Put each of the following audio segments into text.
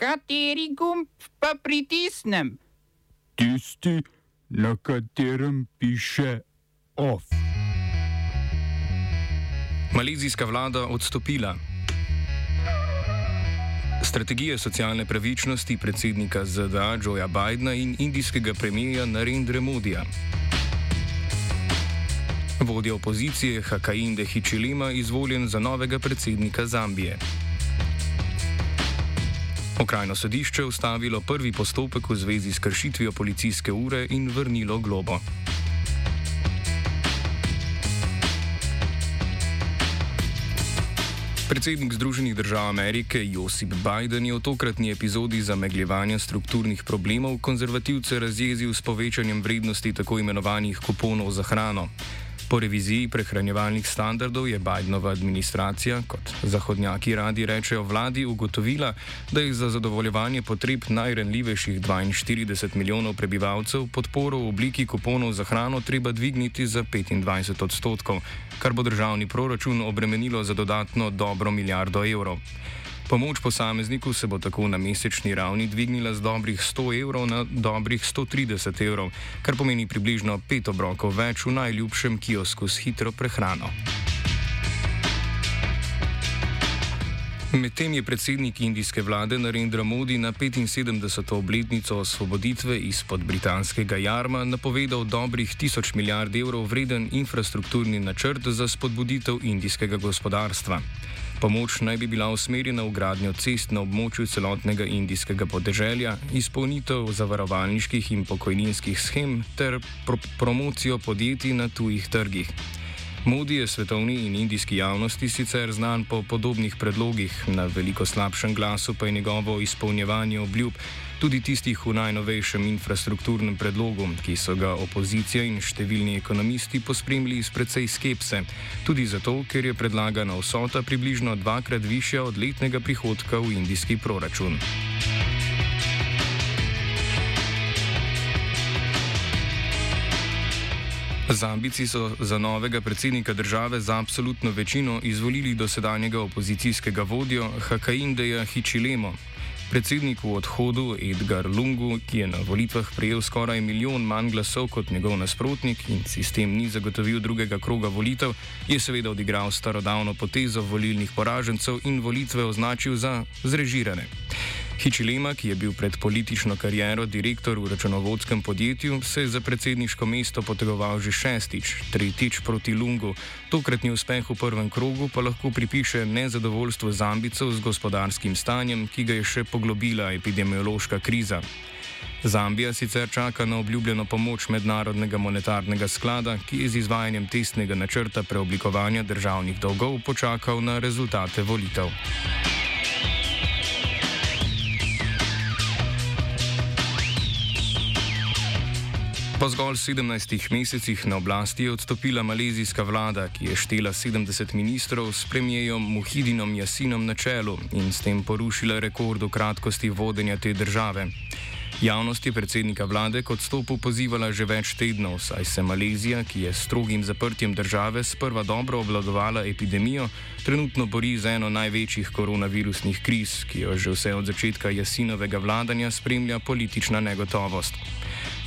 Kateri gumb pa pritisnem? Tisti, na katerem piše OF. Malezijska vlada odstopila. Strategije socialne pravičnosti predsednika ZDA Joea Bidna in indijskega premijeja Narendra Modija. Vodja opozicije Hakainde Hichilema izvoljen za novega predsednika Zambije. Okrajno sodišče ustavilo prvi postopek v zvezi s kršitvijo policijske ure in vrnilo globo. Predsednik Združenih držav Amerike Josip Biden je v tokratni epizodi zamegljevanja strukturnih problemov konzervativce razjezil s povečanjem vrednosti tako imenovanih kuponov za hrano. Po reviziji prehranjevalnih standardov je Bidenova administracija, kot zahodnjaki radi rečejo vladi, ugotovila, da je za zadovoljevanje potreb najrenljivejših 42 milijonov prebivalcev podporo v obliki kuponov za hrano treba dvigniti za 25 odstotkov, kar bo državni proračun obremenilo za dodatno dobro milijardo evrov. Pomoč posamezniku se bo tako na mesečni ravni dvignila z dobrih 100 evrov na dobrih 130 evrov, kar pomeni približno pet obrokov več v najljubšem kiosku s hitro prehrano. Medtem je predsednik indijske vlade Narendra Modi na 75. obletnico osvoboditve izpod britanskega jarma napovedal dobrih tisoč milijard evrov vreden infrastrukturni načrt za spodbuditev indijskega gospodarstva. Pomoč naj bi bila usmerjena v gradnjo cest na območju celotnega indijskega podeželja, izpolnitev zavarovalniških in pokojninskih schem ter pro promocijo podjetij na tujih trgih. Modi je svetovni in indijski javnosti sicer znan po podobnih predlogih, na veliko slabšem glasu pa je njegovo izpolnjevanje obljub tudi tistih v najnovejšem infrastrukturnem predlogu, ki so ga opozicija in številni ekonomisti pospremili s precej skepse, tudi zato, ker je predlagana vsota približno dvakrat višja od letnega prihodka v indijski proračun. Zambici so za novega predsednika države z absolutno večino izvolili dosedanjega opozicijskega vodjo Hakaindeja Hichilemo, Predsednik v odhodu Edgar Lungu, ki je na volitvah prejel skoraj milijon manj glasov kot njegov nasprotnik in sistem ni zagotovil drugega kroga volitev, je seveda odigral starodavno potezo volilnih poražencev in volitve označil za zrežirane. Hičilema, ki je bil pred politično kariero direktor v računovodskem podjetju, se je za predsedniško mesto potegoval že šestič, tretjič proti Lungu. Tokratni uspeh v prvem krogu pa lahko pripiše nezadovoljstvo Zambicov z gospodarskim stanjem, ki ga je še poglobila epidemiološka kriza. Zambija sicer čaka na obljubljeno pomoč Mednarodnega monetarnega sklada, ki je z izvajanjem testnega načrta preoblikovanja državnih dolgov počakal na rezultate volitev. Po zgolj 17 mesecih na oblasti je odstopila malezijska vlada, ki je štela 70 ministrov s premijejem Muhidinom Jasinom na čelu in s tem porušila rekord v kratkosti vodenja te države. Javnost je predsednika vlade kot stopu pozivala že več tednov, saj se Malezija, ki je s strogim zaprtjem države sprva dobro obvladovala epidemijo, trenutno bori z eno največjih koronavirusnih kriz, ki jo že vse od začetka Jasinovega vladanja spremlja politična negotovost.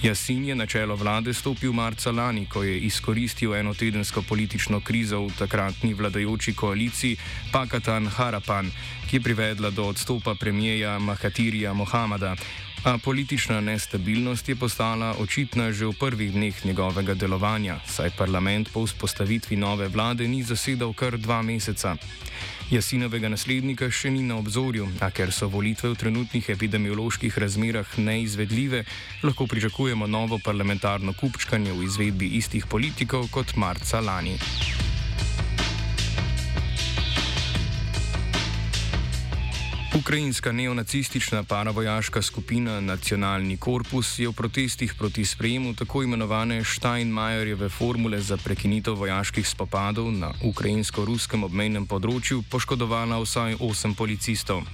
Jasin je na čelo vlade stopil marca lani, ko je izkoristil enotedensko politično krizo v takratni vladajoči koaliciji Pakatan Harapan, ki je privedla do odstopa premijeja Mahatirija Mohameda. A politična nestabilnost je postala očitna že v prvih dneh njegovega delovanja, saj parlament po vzpostavitvi nove vlade ni zasedal kar dva meseca. Jasinovega naslednika še ni na obzorju, a ker so volitve v trenutnih epidemioloških razmerah neizvedljive, lahko pričakujemo novo parlamentarno kupčkanje v izvedbi istih politikov kot marca lani. Ukrajinska neonacistična paravojaška skupina Nacionalni korpus je v protestih proti sprejemu tako imenovane Steinmeierjeve formule za prekinitev vojaških spopadov na ukrajinsko-ruskem obmejnem področju poškodovala vsaj osem policistov.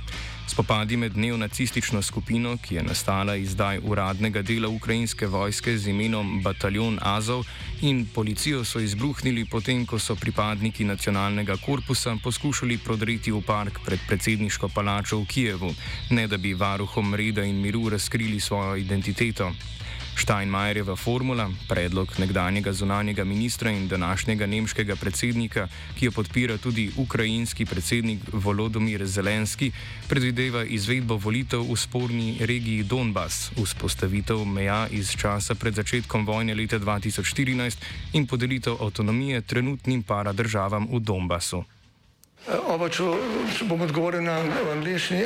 Spopadi med neonacistično skupino, ki je nastala iz zdaj uradnega dela ukrajinske vojske z imenom Bataljon Azov, in policijo so izbruhnili potem, ko so pripadniki nacionalnega korpusa poskušali prodreti v park pred predsedniško palačo v Kijevu, ne da bi varuhom reda in miru razkrili svojo identiteto. Steinmeierjeva formula, predlog nekdanjega zunanjega ministra in današnjega nemškega predsednika, ki jo podpira tudi ukrajinski predsednik Volodomir Zelenski, predvideva izvedbo volitev v sporni regiji Donbass, vzpostavitev meja iz časa pred začetkom vojne leta 2014 in podelitev avtonomije trenutnim paradržavam v Donbassu. Oba, če, bom odgovoril na angliški.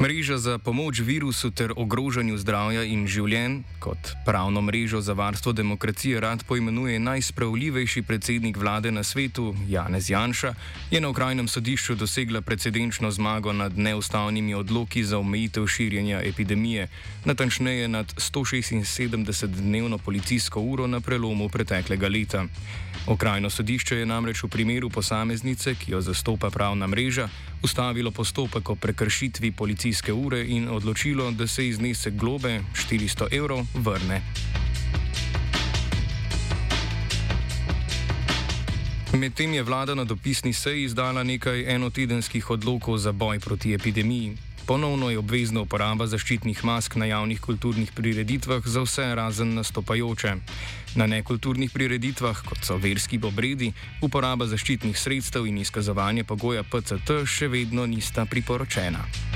Mreža za pomoč virusu ter ogrožanju zdravja in življenj, kot pravno mrežo za varstvo demokracije rad poimenuje najspravljivejši predsednik vlade na svetu, Janez Janša, je na okrajnem sodišču dosegla precedenčno zmago nad neustavnimi odloki za omejitev širjenja epidemije, natančneje nad 176-dnevno policijsko uro na prelomu preteklega leta. Okrajno sodišče je namreč v primeru posameznice, ki jo zastopa pravna mreža, ustavilo postopek o prekršitvi policijske ure in odločilo, da se iznesek globe 400 evrov vrne. Medtem je vlada na dopisni seji izdala nekaj enotedenskih odlokov za boj proti epidemiji. Ponovno je obvezna uporaba zaščitnih mask na javnih kulturnih prireditvah za vse razen nastopajoče. Na nekulturnih prireditvah, kot so verski obredi, uporaba zaščitnih sredstev in izkazovanje pogoja PCT še vedno nista priporočena.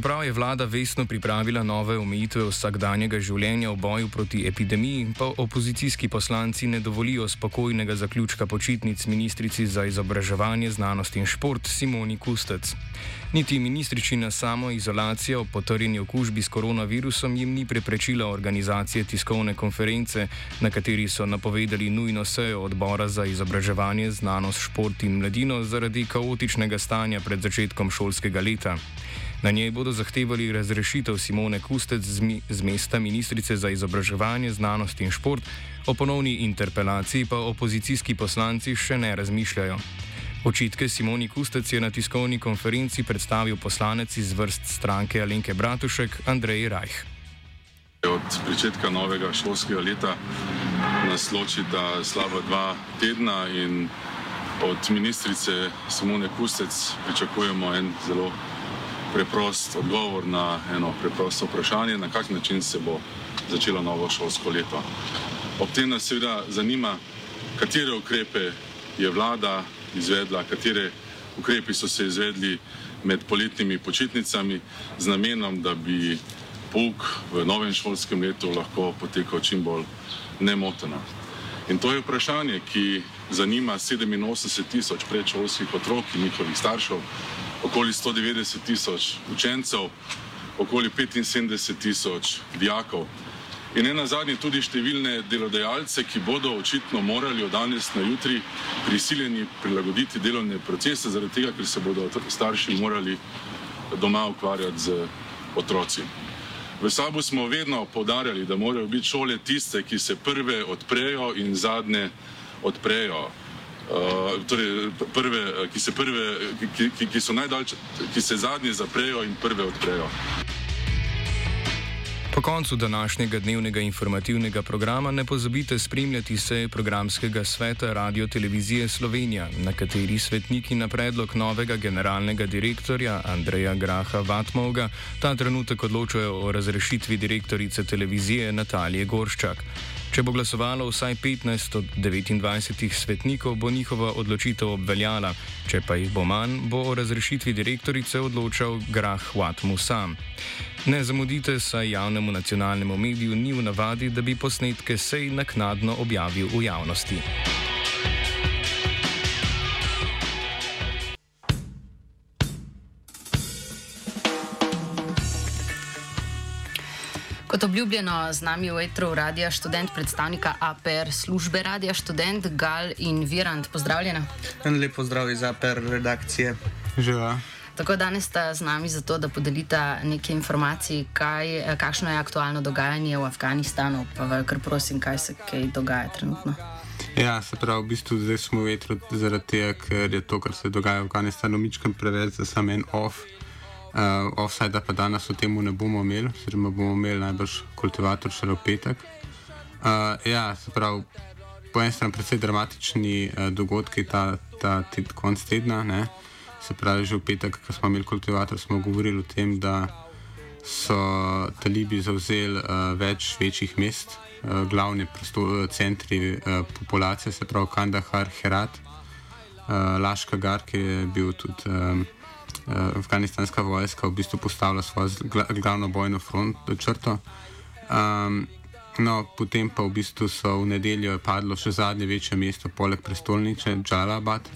Čeprav je vlada vestno pripravila nove omejitve vsakdanjega življenja v boju proti epidemiji, pa opozicijski poslanci ne dovolijo spokojnega zaključka počitnic ministrici za izobraževanje, znanost in šport Simoni Kustec. Niti ministričina samoizolacija o potrjeni okužbi s koronavirusom jim ni preprečila organizacije tiskovne konference, na kateri so napovedali nujno sejo odbora za izobraževanje, znanost, šport in mladino zaradi kaotičnega stanja pred začetkom šolskega leta. Na njej bodo zahtevali razrešitev Simone Kustec z, mi, z mesta ministrice za izobraževanje, znanost in šport, o ponovni interpelaciji pa opozicijski poslanci še ne razmišljajo. Očitke Simoni Kustec je na tiskovni konferenci predstavil poslanec iz vrst stranke Alenke Bratušek Andrej Rajh. Od začetka novega šolskega leta nas ločita slaba dva tedna in od ministrice Simone Kustec pričakujemo en zelo preprost odgovor na eno preprosto vprašanje, na kak način se bo začelo novo šolsko leto. Ob tem nas seveda zanima, katere ukrepe je vlada izvedla, katere ukrepi so se izvedli med poletnimi počitnicami z namenom, da bi pouk v novem šolskem letu lahko potekal čim bolj nemoteno. In to je vprašanje, ki zanima 87 tisoč predšolskih otrok in njihovih staršev, okoli 190 tisoč učencev, okoli 75 tisoč dijakov. In ena zadnje tudi številne delodajalce, ki bodo očitno morali od danes na jutri prisiljeni prilagoditi delovne procese, zaradi tega, ker se bodo starši morali doma ukvarjati z otroci. V Sabu smo vedno povdarjali, da morajo biti šole tiste, ki se prve odprejo in zadnje odprejo. Uh, torej, prve, eh, ki se, prve, ki, ki, ki, so najdalj, ki se zadnje zaprejo in prve odprejo. Po koncu današnjega dnevnega informativnega programa ne pozabite spremljati seje programskega sveta Radio Televizije Slovenija, na kateri svetniki na predlog novega generalnega direktorja Andreja Graha Vatmovga ta trenutek odločajo o razrešitvi direktorice televizije Natalije Gorščak. Če bo glasovalo vsaj 15 od 29 svetnikov, bo njihova odločitev obveljala, če pa jih bo manj, bo o razrešitvi direktorice odločal Grah Vatmu sam. Ne zamudite, saj javnemu nacionalnemu mediju ni v navadi, da bi posnetke sej naknadno objavil v javnosti. Kot obljubljeno, z nami v Etru Radia študent, predstavnika APR službe Radia študent Gal in Virant. Pozdravljena. En lep pozdrav iz APR redakcije. Živa. Tako danes sta z nami zato, da podelita nekaj informacij, kaj, kakšno je aktualno dogajanje v Afganistanu, pa kar prosim, kaj se kaj dogaja trenutno. Ja, se pravi, v bistvu zdaj smo v vetru zaradi tega, ker je to, kar se dogaja v Afganistanu, mičkam preveč za sam en off. Uh, offside pa danes v tem ne bomo imeli, oziroma bomo imeli najbrž kultivator šele v petek. Uh, ja, se pravi, po eni strani precej dramatični uh, dogodki ta, ta ted, konc tedna. Ne? Se pravi, že v petek, ko smo imeli kultivator, smo govorili o tem, da so talibi zauzeli uh, več večjih mest, uh, glavni prostor, centri uh, populacije, se pravi Kandahar, Herat, uh, Laška Gar, ki je bil tudi. Um, uh, afganistanska vojska v bistvu postavila svojo glavno bojno front, črto. Um, no, potem pa v bistvu so v nedeljo padlo še zadnje večje mesto, poleg prestolnice Džalabad.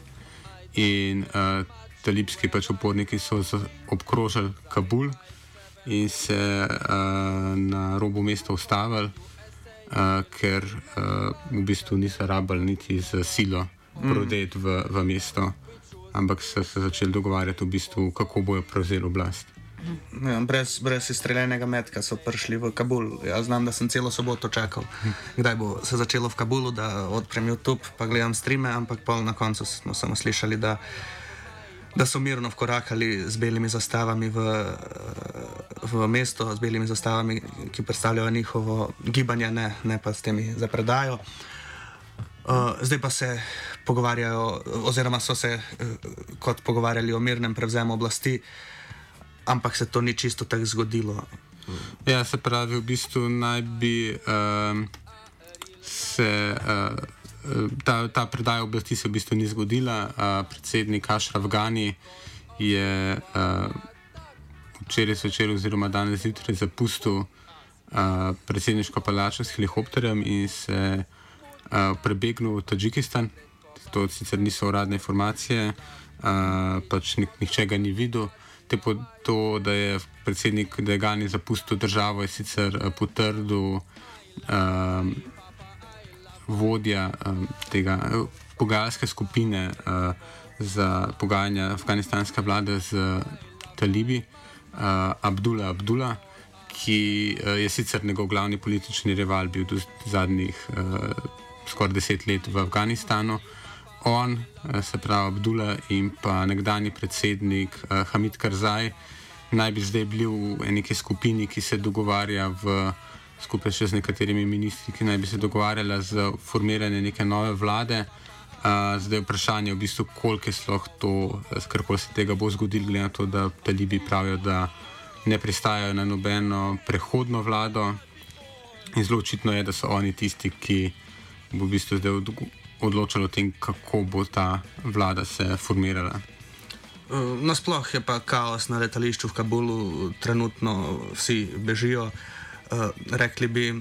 In uh, talibski pač uporniki so obkrožili Kabul in se uh, na robu mesta ustavili, uh, ker uh, v bistvu niso rabili niti z silo prodeti v, v mesto ampak so se začeli dogovarjati, v bistvu, kako bojo prevzeli oblast. Ja, brez, brez izstreljenega metka so prišli v Kabul. Jaz znam, da sem celo soboto čakal, kdaj bo se začelo v Kabulu, da odprem YouTube, pa gledam streame, ampak pol na koncu smo samo slišali, da, da so mirno vkorakali z belimi zastavami v, v mesto, z belimi zastavami, ki predstavljajo njihovo gibanje, ne, ne pa s temi za predajo. Uh, zdaj pa se pogovarjajo, oziroma so se uh, kot pogovarjali o mirnem prevzemu oblasti, ampak se to ni čisto tako zgodilo. Ja, se pravi, v bistvu naj bi uh, se uh, ta, ta predaja oblasti se v bistvu ni zgodila. Uh, predsednik Ašraf Gani je uh, včeraj zvečer, oziroma danes zjutraj, zapustil uh, predsedniško palačo s helikopterjem in se uh, prebegnil v Tadžikistan. To sicer niso uradne informacije, uh, pač nik, nihče ga ni videl. Tepo to, da je predsednik Degani zapustil državo, je sicer uh, potrdil uh, vodja uh, tega uh, pogajalske skupine uh, za pogajanja afganistanske vlade z talibi, uh, Abdullah Abdullah ki uh, je sicer njegov glavni politični rival, bil do zadnjih uh, skoraj deset let v Afganistanu. On, eh, se pravi Abdullah in pa nekdani predsednik uh, Hamid Karzaj, naj bi zdaj bili v neki skupini, ki se dogovarja v, skupaj še z nekaterimi ministri, ki naj bi se dogovarjala za formiranje neke nove vlade. Uh, zdaj je vprašanje, v bistvu, koliko je sploh to, kar se tega bo zgodilo, glede na to, da talibi pravijo, da ne pristajajo na nobeno prehodno vlado. In zelo očitno je, da so oni tisti, ki bo v bistvu zdaj odločilo o tem, kako bo ta vlada se formirala. Eh, nasploh je pa kaos na letališču v Kabulu, trenutno vsi bežijo. Uh, rekli bi, uh,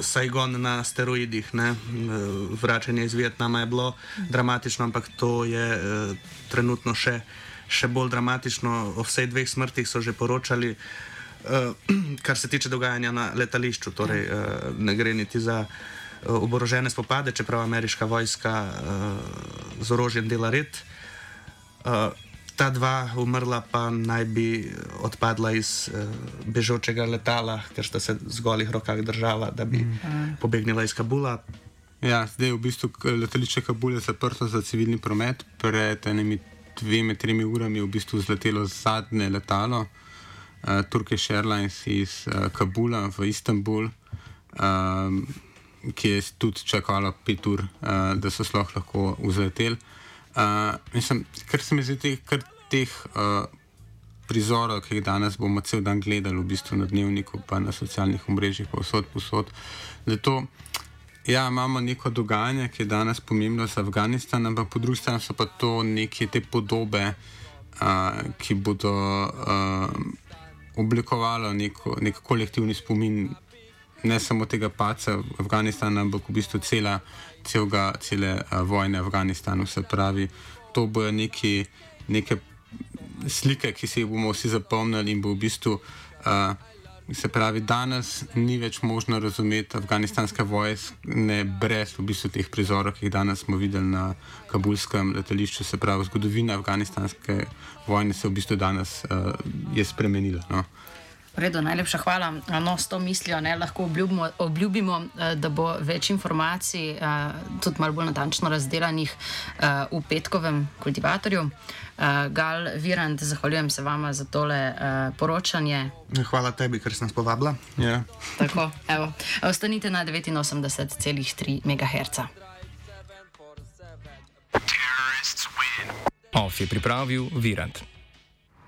Saigon na steroidih, ne? vračanje iz Vietnama je bilo dramatično, ampak to je trenutno še, še bolj dramatično. O vseh dveh smrtih so že poročali. Uh, kar se tiče dogajanja na letališču, torej uh, ne gre niti za uh, oborožene spopade, čeprav ameriška vojska uh, z orožjem dela red. Uh, ta dva umrla pa naj bi odpadla iz uh, bežočega letala, ker sta se z golih rokah držala, da bi mm. pobegnila iz Kabula. Ja, zdaj je v bistvu letališče Kabul zaprto za civilni promet. Pred enimi dvemi, tremi urami je v bistvu zletelo zadnje letalo uh, Turkish Airlines iz uh, Kabula v Istanbul, um, ki je tudi čakala pet ur, uh, da so sploh lahko vzleteli. Uh, mislim, kar se mi zdi, teh, kar teh uh, prizorov, ki jih danes bomo cel dan gledali, v bistvu na dnevniku, pa na socialnih omrežjih, pa vsod posod. To, ja, imamo neko dogajanje, ki je danes pomembno za Afganistan, ampak po drugi strani so pa to neke te podobe, uh, ki bodo. Uh, oblikovalo neko, nek kolektivni spomin ne samo tega paca Afganistana, ampak v bistvu cela, celega, cele uh, vojne v Afganistanu. Se pravi, to bojo neki, neke slike, ki si jih bomo vsi zapomnili in bo v bistvu uh, Se pravi, danes ni več možno razumeti afganistanske vojske brez v bistvu teh prizorov, ki jih danes smo videli na kabulskem letališču. Se pravi, zgodovina afganistanske vojne se v bistvu danes uh, je spremenila. No. Redo, najlepša hvala. No, s to mislijo ne, lahko obljubimo, obljubimo, eh, da bo več informacij, eh, tudi malo bolj natančno razdelanih v petkovem kultivatorju. Gal, Virant, zahvaljujem se vama za tole poročanje. Hvala tebi, ker si nas povabila. Ja. Tako, evo. Ostanite na 89,3 MHz. Off je pripravil Virant.